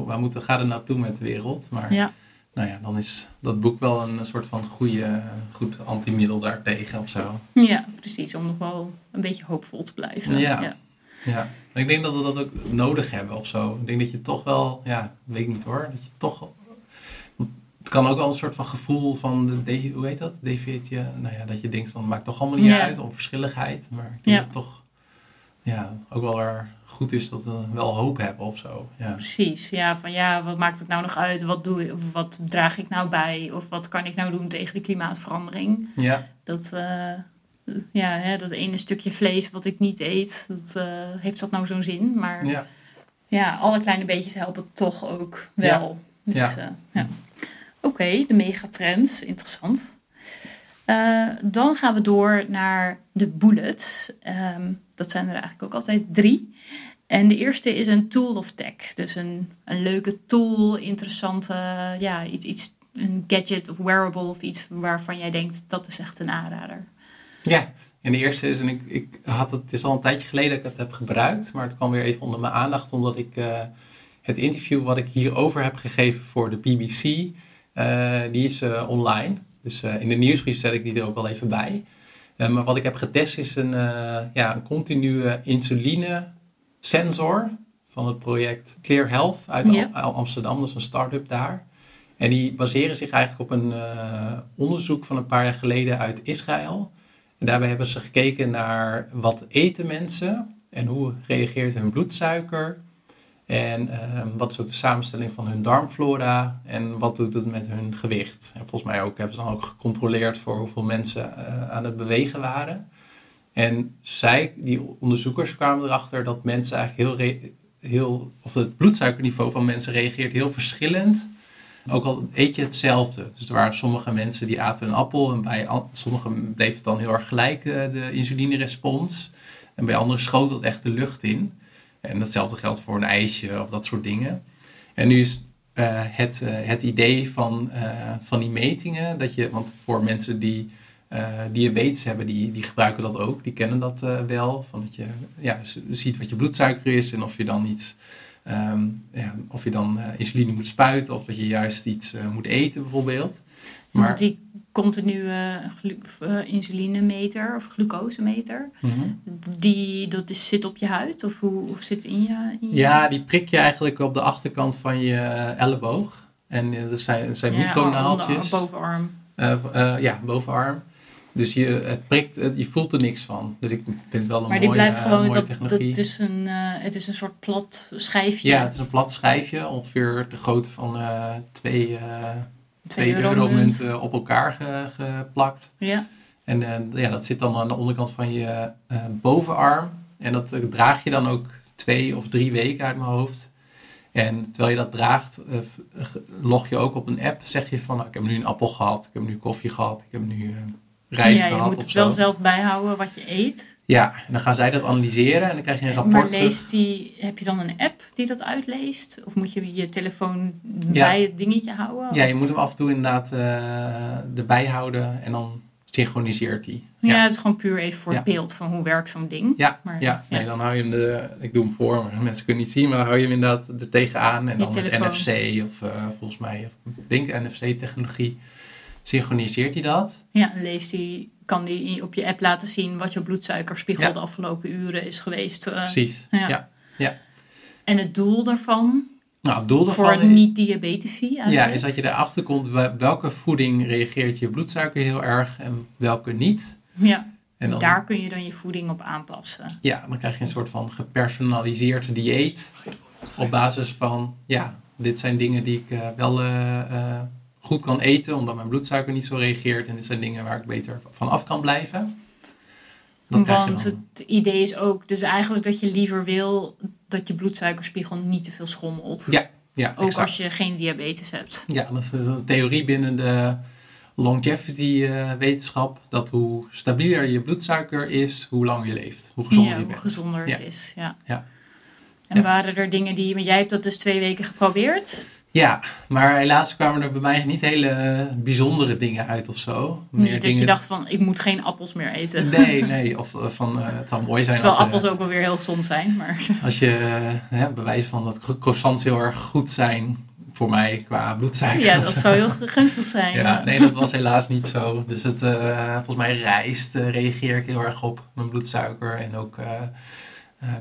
Waar moet, gaat het nou toe met de wereld? Maar ja. nou ja, dan is dat boek wel een soort van goede, goed antimiddel daartegen of zo. Ja, precies. Om nog wel een beetje hoopvol te blijven. Ja. Ja. En ik denk dat we dat ook nodig hebben of zo. Ik denk dat je toch wel, ja, weet ik niet hoor, dat je toch. Het kan ook wel een soort van gevoel van, de, hoe heet dat? Deviatie. Nou ja, dat je denkt van, het maakt toch allemaal niet Ja. uit, onverschilligheid. Maar ik denk Ja. dat het toch, ja, ook wel er goed is dat we wel hoop hebben of zo. Ja, Precies, ja, van ja, wat maakt het nou nog uit? Wat, doe ik, of wat draag ik nou bij? Of wat kan ik nou doen tegen de klimaatverandering? ja, Dat, uh, ja, hè, dat ene stukje vlees wat ik niet eet, dat, uh, heeft dat nou zo'n zin? Maar ja. ja, alle kleine beetjes helpen toch ook wel. Ja. Dus, ja. ja. Oké, okay, de megatrends, interessant. Uh, dan gaan we door naar de bullets. Um, dat zijn er eigenlijk ook altijd drie. En de eerste is een tool of tech. Dus een, een leuke tool, interessante, ja, iets, iets, een gadget of wearable of iets waarvan jij denkt dat is echt een aanrader. Ja, en de eerste is, en ik, ik had het, het is al een tijdje geleden dat ik het heb gebruikt, maar het kwam weer even onder mijn aandacht omdat ik uh, het interview wat ik hierover heb gegeven voor de BBC, uh, die is uh, online. Dus in de nieuwsbrief zet ik die er ook wel even bij. maar wat ik heb getest is een, ja, een continue insuline sensor van het project Clear Health uit Amsterdam. Dat is een start-up daar. En die baseren zich eigenlijk op een onderzoek van een paar jaar geleden uit Israël. Daarbij hebben ze gekeken naar wat eten mensen en hoe reageert hun bloedsuiker. En uh, wat is ook de samenstelling van hun darmflora en wat doet het met hun gewicht. En volgens mij ook hebben ze dan ook gecontroleerd voor hoeveel mensen uh, aan het bewegen waren. En zij, die onderzoekers, kwamen erachter dat mensen eigenlijk heel, heel of het bloedsuikerniveau van mensen reageert heel verschillend. Ook al eet je hetzelfde. Dus er waren sommige mensen die aten een appel en bij sommigen bleef het dan heel erg gelijk, eh, de insulinerespons. En bij anderen schoot dat echt de lucht in. En datzelfde geldt voor een ijsje of dat soort dingen. En nu is uh, het, uh, het idee van, van die metingen, dat je, want voor mensen die diabetes hebben, die, die gebruiken dat ook. Die kennen dat wel. Van dat je ja, ziet wat je bloedsuiker is en of je dan iets. Um, ja, of je dan uh, insuline moet spuiten of dat je juist iets moet eten, bijvoorbeeld. Maar, die continue insulinemeter of glucosemeter, mm -hmm. die dat is, zit op je huid of hoe of zit in je, in je, Ja, die prik je eigenlijk op de achterkant van je elleboog. En dat zijn, dat zijn ja, micronaaltjes. bovenarm. ja, bovenarm. Dus je, het prikt, je voelt er niks van. Dus ik vind het wel een maar die blijft gewoon, mooie dat, technologie. Dat is een, uh, het is een soort plat schijfje. Ja, het is een plat schijfje. Ongeveer de grootte van uh, twee, twee, Twee euromunten euromunt. op elkaar ge- geplakt. Ja. En ja, dat zit dan aan de onderkant van je bovenarm. En dat draag je dan ook twee of drie weken uit mijn hoofd. En terwijl je dat draagt, log je ook op een app. Zeg je van, nou, ik heb nu een appel gehad, ik heb nu koffie gehad, ik heb nu ja, je moet het wel zelf bijhouden wat je eet. Ja, en dan gaan zij dat analyseren en dan krijg je een rapport Maar leest die, heb je dan een app die dat uitleest? Of moet je je telefoon Ja. bij het dingetje houden? Ja, Of- je moet hem af en toe inderdaad eh, erbij houden en dan synchroniseert hij. ja, het is gewoon puur even voor Ja. het beeld van hoe werkt zo'n ding. Ja, Maar, ja, ja. nee, dan hou je hem de, ik doe hem voor, maar mensen kunnen niet zien, maar dan hou je hem inderdaad er tegenaan en Je dan. NFC of eh, volgens mij, of, ik denk NFC-technologie, synchroniseert hij dat. Ja, en leest die, kan die op je app laten zien wat je bloedsuikerspiegel Ja. de afgelopen uren is geweest. eh. Precies, ja. ja. ja. En het doel daarvan, Nou, het doel voor daarvan niet-diabetici ja, is dat je erachter komt wel- welke voeding reageert je bloedsuiker heel erg en welke niet. Ja, En dan, daar kun je dan je voeding op aanpassen. ja, dan krijg je een soort van gepersonaliseerd dieet. Op basis van, ja, dit zijn dingen die ik eh, wel eh, goed kan eten, omdat mijn bloedsuiker niet zo reageert. En dit zijn dingen waar ik beter van af kan blijven. Dat Want dan. het idee is ook dus eigenlijk dat je liever wil dat je bloedsuikerspiegel niet te veel schommelt. Ja, ja, Ook exact. als je geen diabetes hebt. Ja, dat is een theorie binnen de longevity eh, wetenschap. Dat hoe stabieler je bloedsuiker is, hoe langer je leeft. Hoe gezonder ja, je hoe bent. gezonder het Ja. is. Ja. Ja. En waren er dingen die, want jij hebt dat dus twee weken geprobeerd. Ja, maar helaas kwamen er bij mij niet hele eh, bijzondere dingen uit of zo. Niet dat je dacht van, ik moet geen appels meer eten. Nee, nee. Of eh, van, eh, het zou mooi zijn Terwijl als, appels ook wel weer heel gezond zijn. Maar als je bewijs van dat cro- croissants heel erg goed zijn voor mij qua bloedsuiker. ja, dat zo. zou heel gunstig zijn. Ja, nee, dat was helaas niet zo. Dus het, volgens mij rijst reageer ik heel erg op mijn bloedsuiker. En ook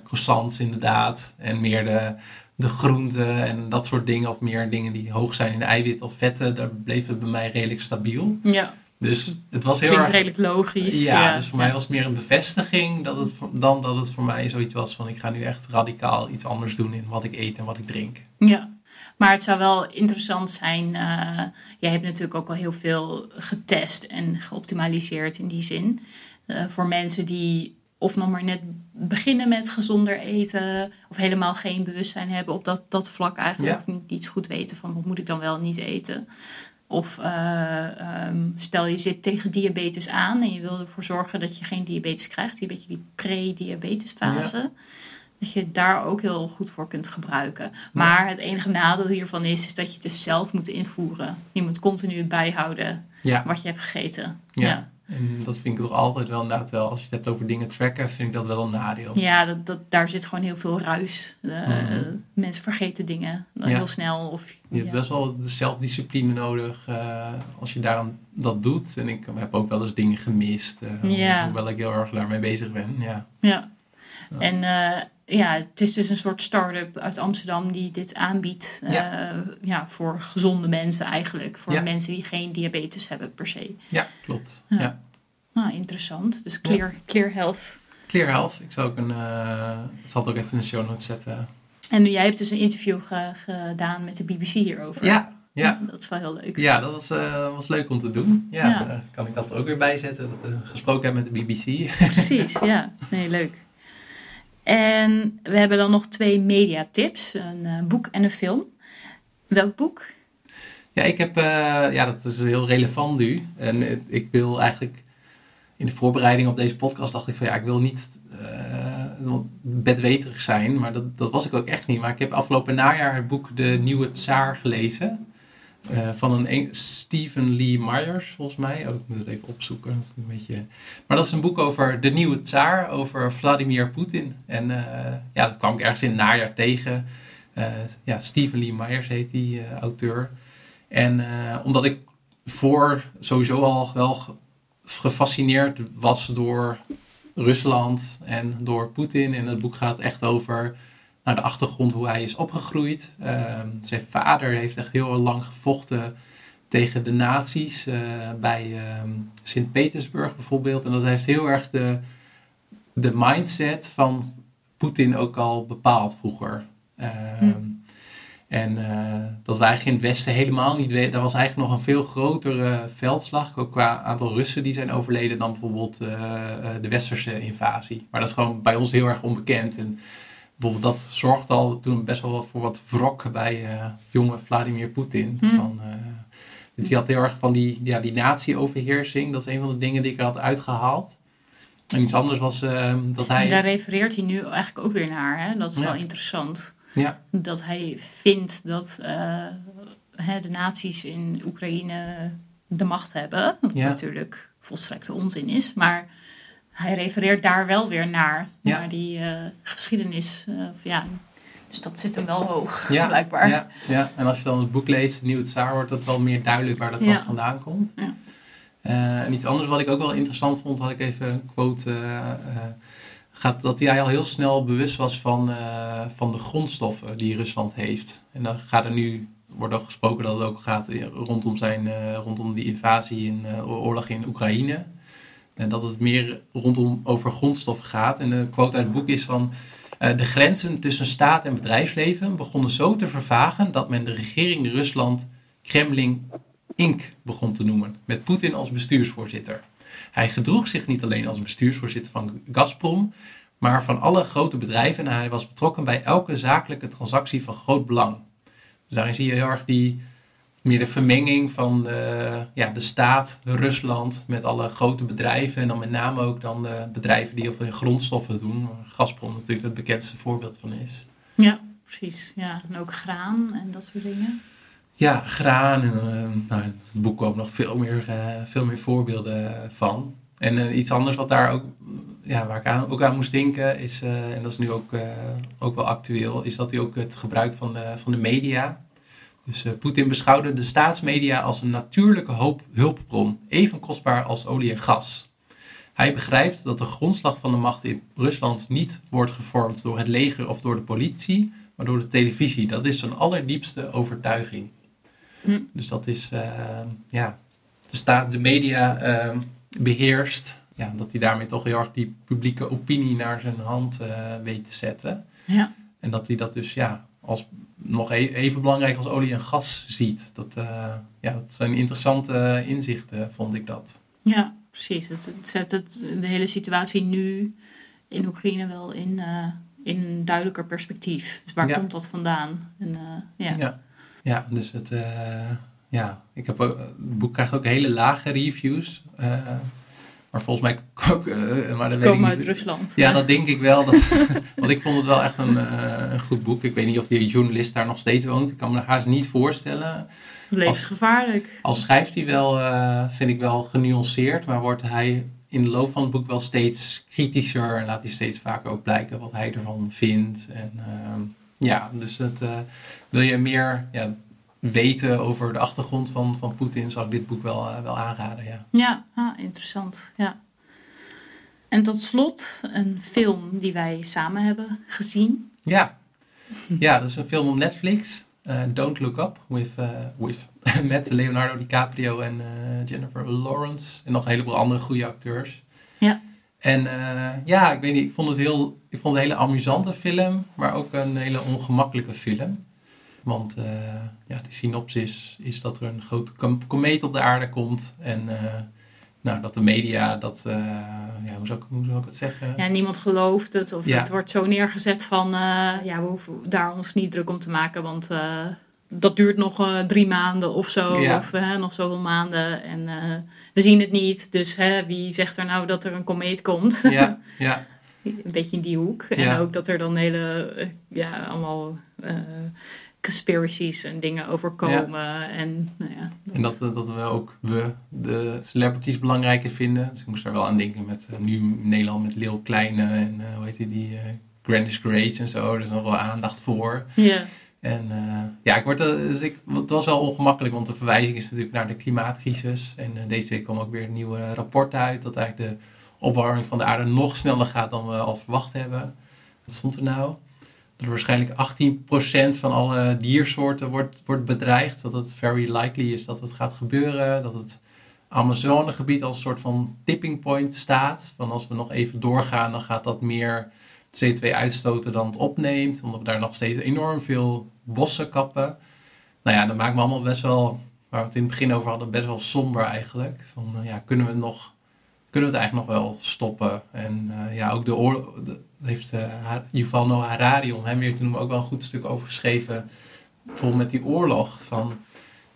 croissants inderdaad. En meer de, de groenten en dat soort dingen. Of meer dingen die hoog zijn in eiwit of vetten. Daar bleef het bij mij redelijk stabiel. Ja, Dus het was heel klinkt erg... redelijk logisch. Ja, dus voor mij was het meer een bevestiging dat het, dan dat het voor mij zoiets was van ik ga nu echt radicaal iets anders doen in wat ik eet en wat ik drink. Ja, Maar het zou wel interessant zijn. Uh, jij hebt natuurlijk ook al heel veel getest en geoptimaliseerd in die zin. Uh, voor mensen die of nog maar net beginnen met gezonder eten. Of helemaal geen bewustzijn hebben op dat, dat vlak eigenlijk. Of niet, iets goed weten van wat moet ik dan wel niet eten. Of uh, um, stel je zit tegen diabetes aan en je wil ervoor zorgen dat je geen diabetes krijgt. Die beetje die pre-diabetesfase. Ja. Dat je daar ook heel goed voor kunt gebruiken. Maar het enige nadeel hiervan is, is dat je het dus zelf moet invoeren. Je moet continu bijhouden wat je hebt gegeten. ja. En dat vind ik toch altijd wel inderdaad wel, als je het hebt over dingen tracken, vind ik dat wel een nadeel. Ja, dat, dat, daar zit gewoon heel veel ruis. Uh, Mensen vergeten dingen dan heel snel. Of, je hebt best wel de zelfdiscipline nodig uh, als je daaraan dat doet. En ik heb ook wel eens dingen gemist, uh, hoewel ik heel erg daarmee bezig ben. Ja, ja. en ja, het is dus een soort start-up uit Amsterdam die dit aanbiedt ja. ja voor gezonde mensen eigenlijk. Voor mensen die geen diabetes hebben per se. Ja, klopt. Ja. Ah, interessant. Dus Clear, Clear Health. Clear Health. Ik zal ook een, uh, zal het ook even in de show notes zetten. En jij hebt dus een interview gedaan met de BBC hierover. Ja, ja. Dat is wel heel leuk. Ja, dat was, uh, was leuk om te doen. Ja, kan ik dat er ook weer bij zetten. Dat we gesproken hebben met de BBC. Precies, ja. Nee, leuk. En we hebben dan nog twee mediatips. Een uh, boek en een film. Welk boek? Ja, ik heb... ja, dat is heel relevant nu. En ik wil eigenlijk in de voorbereiding op deze podcast dacht ik van ja, ik wil niet bedweterig zijn, maar dat, dat was ik ook echt niet. Maar ik heb afgelopen najaar het boek De Nieuwe Tsaar gelezen. Uh, van een Stephen Lee Myers, volgens mij. Oh, ik moet het even opzoeken. Dat is een beetje... Maar dat is een boek over de nieuwe tsaar, over Vladimir Poetin. En uh, ja, dat kwam ik ergens in het najaar tegen. ja, Stephen Lee Myers heet die auteur. En omdat ik voor sowieso al wel gefascineerd was door Rusland en door Poetin. En het boek gaat echt over naar de achtergrond hoe hij is opgegroeid. Ehm, zijn vader heeft echt heel lang gevochten tegen de nazi's uh, bij uh, Sint-Petersburg bijvoorbeeld. En dat heeft heel erg de, de mindset van Poetin ook al bepaald vroeger. Uh, en uh, dat wij in het Westen helemaal niet weten. Daar was eigenlijk nog een veel grotere veldslag. Ook qua aantal Russen die zijn overleden dan bijvoorbeeld uh, de Westerse invasie. Maar dat is gewoon bij ons heel erg onbekend. En bijvoorbeeld dat zorgde al toen best wel voor wat wrok bij uh, jonge Vladimir Poetin. Hmm. Van, dus die had heel erg van die, ja, die nazi-overheersing. Dat is een van de dingen die ik had uitgehaald. En iets anders was dat hij. En daar refereert hij nu eigenlijk ook weer naar. Hè? Dat is wel interessant. Ja. Dat hij vindt dat uh, de naties in Oekraïne de macht hebben. Wat natuurlijk volstrekte onzin is. Maar hij refereert daar wel weer naar. Naar die uh, geschiedenis. Uh, ja, dus dat zit hem wel hoog, ja, blijkbaar. Ja, ja, en als je dan het boek leest, Nieuw het Saar, wordt het wel meer duidelijk waar dat dan vandaan komt. Ja. Uh, en iets anders wat ik ook wel interessant vond, had ik even een quote gaat, dat hij al heel snel bewust was van, van de grondstoffen die Rusland heeft. En dan gaat er nu, wordt ook gesproken dat het ook gaat rondom, zijn, rondom die invasie in oorlog in Oekraïne. En dat het meer rondom over grondstoffen gaat. En de quote uit het boek is van... de grenzen tussen staat en bedrijfsleven begonnen zo te vervagen dat men de regering Rusland Kremlin Inc. begon te noemen. Met Poetin als bestuursvoorzitter. Hij gedroeg zich niet alleen als bestuursvoorzitter van Gazprom, maar van alle grote bedrijven en hij was betrokken bij elke zakelijke transactie van groot belang. Dus daarin zie je heel erg die, meer de vermenging van de, ja, de staat, Rusland, met alle grote bedrijven. En dan met name ook dan de bedrijven die heel veel grondstoffen doen. Gazprom natuurlijk het bekendste voorbeeld van is. Ja, precies. Ja, en ook graan en dat soort dingen. Ja, graan. En, uh, nou, het boek ook nog veel meer, uh, veel meer voorbeelden van. En uh, iets anders wat daar ook, ja, waar ik aan, ook aan moest denken, is, en dat is nu ook, ook wel actueel, is dat hij ook het gebruik van de, van de media. Dus Poetin beschouwde de staatsmedia als een natuurlijke hoop, hulpbron, even kostbaar als olie en gas. Hij begrijpt dat de grondslag van de macht in Rusland niet wordt gevormd door het leger of door de politie, maar door de televisie. Dat is zijn allerdiepste overtuiging. Hm. Dus dat is, uh, ja, de staat, de media uh, beheerst. Ja, dat hij daarmee toch heel erg die publieke opinie naar zijn hand uh, weet te zetten. Ja. En dat hij dat dus, ja, als nog e- even belangrijk als olie en gas ziet. Dat, uh, ja, dat zijn interessante inzichten, vond ik dat. Ja, precies. Het, zet het, de hele situatie nu in Oekraïne wel in, uh, in een duidelijker perspectief. Dus waar komt dat vandaan? En, ja. ja. Ja, dus het, ja, ik heb, het boek krijgt ook hele lage reviews. Maar volgens mij ook. Uh, maar dat komen uit Rusland. Ja, dat denk ik wel. Dat, want ik vond het wel echt een, uh, een, goed boek. Ik weet niet of die journalist daar nog steeds woont. Ik kan me haast niet voorstellen. Levensgevaarlijk. Als, schrijft hij wel, uh, vind ik wel genuanceerd. Maar wordt hij in de loop van het boek wel steeds kritischer. En laat hij steeds vaker ook blijken wat hij ervan vindt. En ehm, ja, dus het, wil je meer. Ja, weten over de achtergrond van, van Poetin, zou ik dit boek wel, uh, wel aanraden. Ja, ja ah, interessant. Ja. En tot slot een film die wij samen hebben gezien. Ja, ja dat is een film op Netflix. Uh, Don't Look Up with, uh, with met Leonardo DiCaprio en Jennifer Lawrence. En nog een heleboel andere goede acteurs. Ja. En ja, ik weet niet, ik vond het heel, ik vond het een hele amusante film, maar ook een hele ongemakkelijke film. Want uh, ja, de synopsis is dat er een grote komeet op de aarde komt. En uh, nou, dat de media dat, uh, ja, hoe, zou ik, hoe zou ik het zeggen? Ja, niemand gelooft het. Of het wordt zo neergezet van, ja, we hoeven daar ons niet druk om te maken. Want dat duurt nog drie maanden of zo. Ja. Of nog zoveel maanden. En we zien het niet. Dus wie zegt er nou dat er een komeet komt? Ja, ja. een beetje in die hoek. En ook dat er dan hele, ja, allemaal conspiracies en dingen overkomen. En, nou ja, dat... en dat, dat we ook we de celebrities belangrijker vinden. Dus ik moest daar wel aan denken met uh, nu Nederland met Lil Kleine en uh, hoe heet die, die uh, Greenwich Grace en zo. Er is nog wel aandacht voor. Ja. En ja, ik word, dus ik, het was wel ongemakkelijk, want de verwijzing is natuurlijk naar de klimaatcrisis. En deze week kwam ook weer een nieuwe rapport uit dat eigenlijk de opwarming van de aarde nog sneller gaat dan we al verwacht hebben. Wat stond er nou? Er waarschijnlijk 18% van alle diersoorten wordt, wordt bedreigd. Dat het very likely is dat het gaat gebeuren. Dat het Amazonegebied als een soort van tipping point staat. Van als we nog even doorgaan, dan gaat dat meer CO2 uitstoten dan het opneemt. Omdat we daar nog steeds enorm veel bossen kappen. Nou ja, dat maakt me allemaal best wel, waar we het in het begin over hadden, best wel somber eigenlijk. Van, uh, ja, kunnen we nog kunnen we het eigenlijk nog wel stoppen? En uh, ja, ook de oorlog, heeft Yuval Noah Harari, om hem weer te noemen, ook wel een goed stuk over geschreven. Bijvoorbeeld met die oorlog. Van,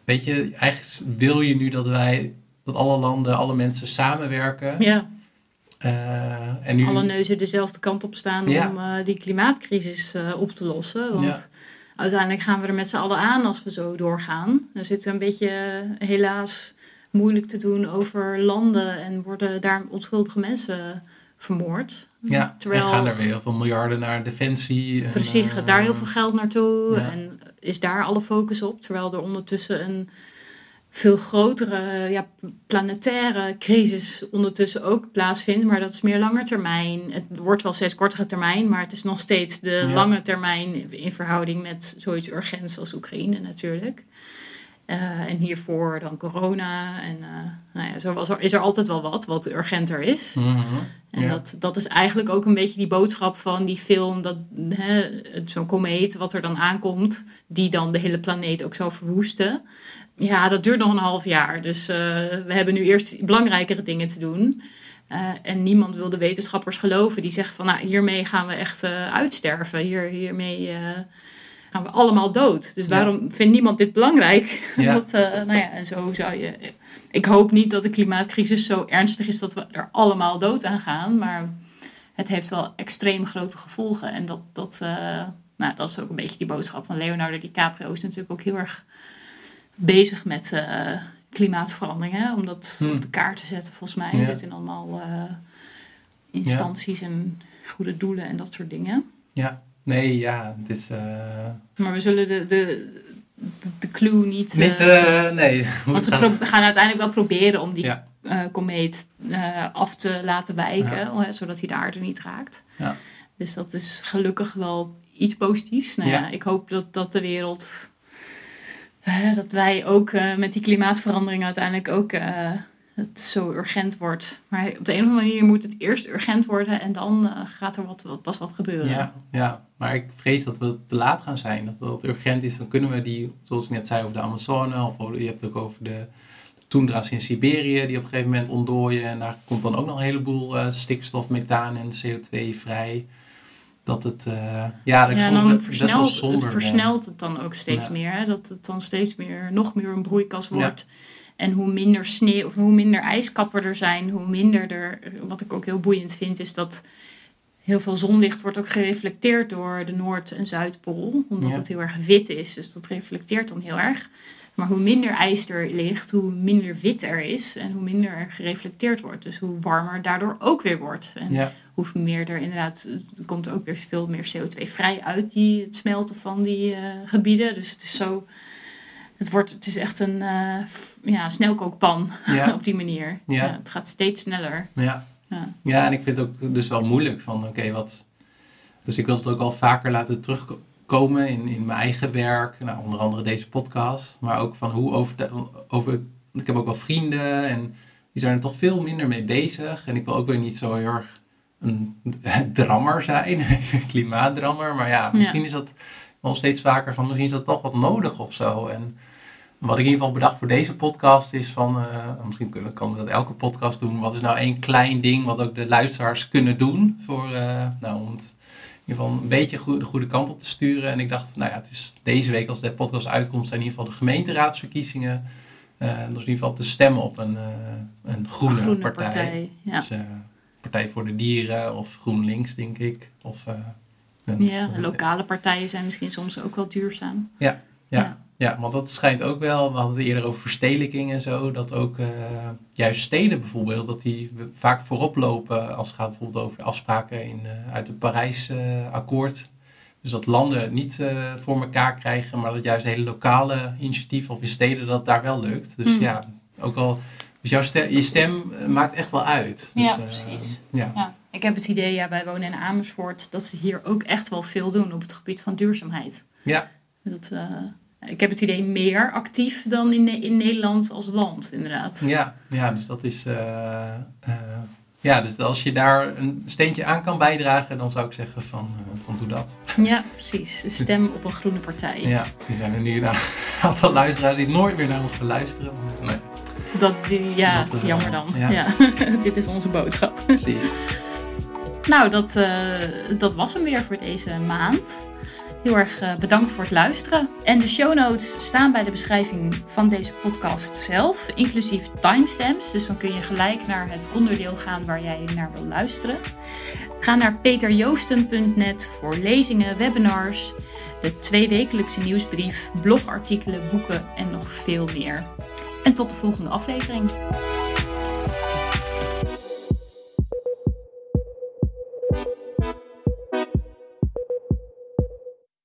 weet je, eigenlijk wil je nu dat wij, dat alle landen, alle mensen samenwerken. Ja. Uh, en nu, alle neuzen dezelfde kant op staan om uh, die klimaatcrisis op te lossen. Want ja. uiteindelijk gaan we er met z'n allen aan als we zo doorgaan. Dan zitten we een beetje helaas moeilijk te doen over landen en worden daar onschuldige mensen vermoord. Ja, Terwijl, en gaan er weer heel veel miljarden naar defensie. En, precies, gaat daar heel eh, veel geld naartoe en is daar alle focus op. Terwijl er ondertussen een veel grotere ja, planetaire crisis ondertussen ook plaatsvindt. Maar dat is meer lange termijn. Het wordt wel steeds kortere termijn, maar het is nog steeds de lange termijn in verhouding met zoiets urgents als Oekraïne natuurlijk. Uh, en hiervoor dan corona. En uh, nou ja, zo was er, is er altijd wel wat wat urgenter is. Mm -hmm. En dat, dat is eigenlijk ook een beetje die boodschap van die film. Dat zo'n komeet wat er dan aankomt, die dan de hele planeet ook zou verwoesten. Ja, dat duurt nog een half jaar. Dus uh, we hebben nu eerst belangrijkere dingen te doen. en niemand wil de wetenschappers geloven die zeggen van nou, hiermee gaan we echt uitsterven. Hier, hiermee gaan we allemaal dood. Dus waarom vindt niemand dit belangrijk? Ja. dat, uh, nou ja, en zo zou je. Ik hoop niet dat de klimaatcrisis zo ernstig is dat we er allemaal dood aan gaan. Maar het heeft wel extreem grote gevolgen. En dat, dat, uh, nou, dat is ook een beetje die boodschap van Leonardo DiCaprio. Is natuurlijk ook heel erg bezig met uh, klimaatverandering. Hè? Om dat hmm. op de kaart te zetten, volgens mij. Ja. zit in allemaal instanties en goede doelen en dat soort dingen. Ja. Nee, ja, het is... Uh... Maar we zullen de, de, de, clue niet... Niet, uh, nee. Want ze gaan uiteindelijk wel proberen om die ja. komeet af te laten wijken, ja. zodat hij de aarde niet raakt. Ja. Dus dat is gelukkig wel iets positiefs. Nou ja, ik hoop dat, dat de wereld... dat wij ook met die klimaatverandering uiteindelijk ook het zo urgent wordt. Maar op de een of andere manier moet het eerst urgent worden en dan uh, gaat er wat, wat, pas wat gebeuren. Ja, ja, maar ik vrees dat we te laat gaan zijn. Dat het urgent is, dan kunnen we die, zoals ik net zei over de Amazone, of je hebt het ook over de toendra's in Siberië die op een gegeven moment ontdooien. En daar komt dan ook nog een heleboel uh, stikstof, methaan en CO2 vrij. Dat het, uh, ja, dat ja, dan versnelt, het versnelt het dan ook steeds meer. Hè? Dat het dan steeds meer, nog meer een broeikas wordt. En hoe minder sneeuw of hoe minder ijskappen er zijn, hoe minder er. Wat ik ook heel boeiend vind, is dat heel veel zonlicht wordt ook gereflecteerd door de Noord- en Zuidpool. Omdat het heel erg wit is. Dus dat reflecteert dan heel erg. Maar hoe minder ijs er ligt, hoe minder wit er is en hoe minder er gereflecteerd wordt. Dus hoe warmer daardoor ook weer wordt. En hoe meer er inderdaad, er komt ook weer veel meer CO2 vrij uit die, het smelten van die uh, gebieden. Dus het is zo het, wordt, het is echt een uh, ja, snelkookpan op die manier. Ja. het gaat steeds sneller. Ja. ja. Ja. en ik vind het ook dus wel moeilijk van oké, wat. Dus ik wil het ook al vaker laten terugkomen in, in mijn eigen werk. Nou, onder andere deze podcast. Maar ook van hoe over, over. Ik heb ook wel vrienden en die zijn er toch veel minder mee bezig. En ik wil ook weer niet zo heel erg een drammer zijn, klimaatdrammer. Maar ja, misschien is dat wel steeds vaker van misschien is dat toch wat nodig of zo. En wat ik in ieder geval bedacht voor deze podcast is van, uh, misschien kunnen, kan we dat elke podcast doen. Wat is nou één klein ding wat ook de luisteraars kunnen doen voor, uh, nou, om het in ieder geval een beetje de goede kant op te sturen. En ik dacht, nou ja, het is deze week als de podcast uitkomt, zijn in ieder geval de gemeenteraadsverkiezingen. Uh, dus in ieder geval te stemmen op een, een groene, groene partij. partij ja. Dus, Partij voor de Dieren of GroenLinks, denk ik. Of, ja, lokale partijen zijn misschien soms ook wel duurzaam. Ja, ja. ja. Want dat schijnt ook wel, we hadden het eerder over verstedelijking en zo, dat ook uh, juist steden bijvoorbeeld, dat die vaak voorop lopen als het gaat bijvoorbeeld over de afspraken in, uh, uit het Parijs-akkoord. Uh, dus dat landen niet voor elkaar krijgen, maar dat juist hele lokale initiatieven of in steden dat daar wel lukt. Dus mm. ja, ook al, dus jouw stem, je stem maakt echt wel uit. Dus, ja, precies. ja. ja. Ik heb het idee, ja, wij wonen in Amersfoort, dat ze hier ook echt wel veel doen op het gebied van duurzaamheid. Ja. Dat, ik heb het idee meer actief dan in, in Nederland als land, inderdaad. Ja, ja dus dat is. Uh, uh, ja, dus als je daar een steentje aan kan bijdragen, dan zou ik zeggen van, van doe dat. Ja, precies. Stem op een groene partij. Ja, er zijn er nu een aantal luisteraars die nooit meer naar ons gaan luisteren. Nee. Dat, ja, dat, jammer dan. Ja. ja. Dit is onze boodschap. Precies. Nou, dat, dat was hem weer voor deze maand. Heel erg uh, bedankt voor het luisteren. En de show notes staan bij de beschrijving van deze podcast zelf, inclusief timestamps. Dus dan kun je gelijk naar het onderdeel gaan waar jij naar wil luisteren. Ga naar peterjoosten.net voor lezingen, webinars, de tweewekelijkse nieuwsbrief, blogartikelen, boeken en nog veel meer. En tot de volgende aflevering.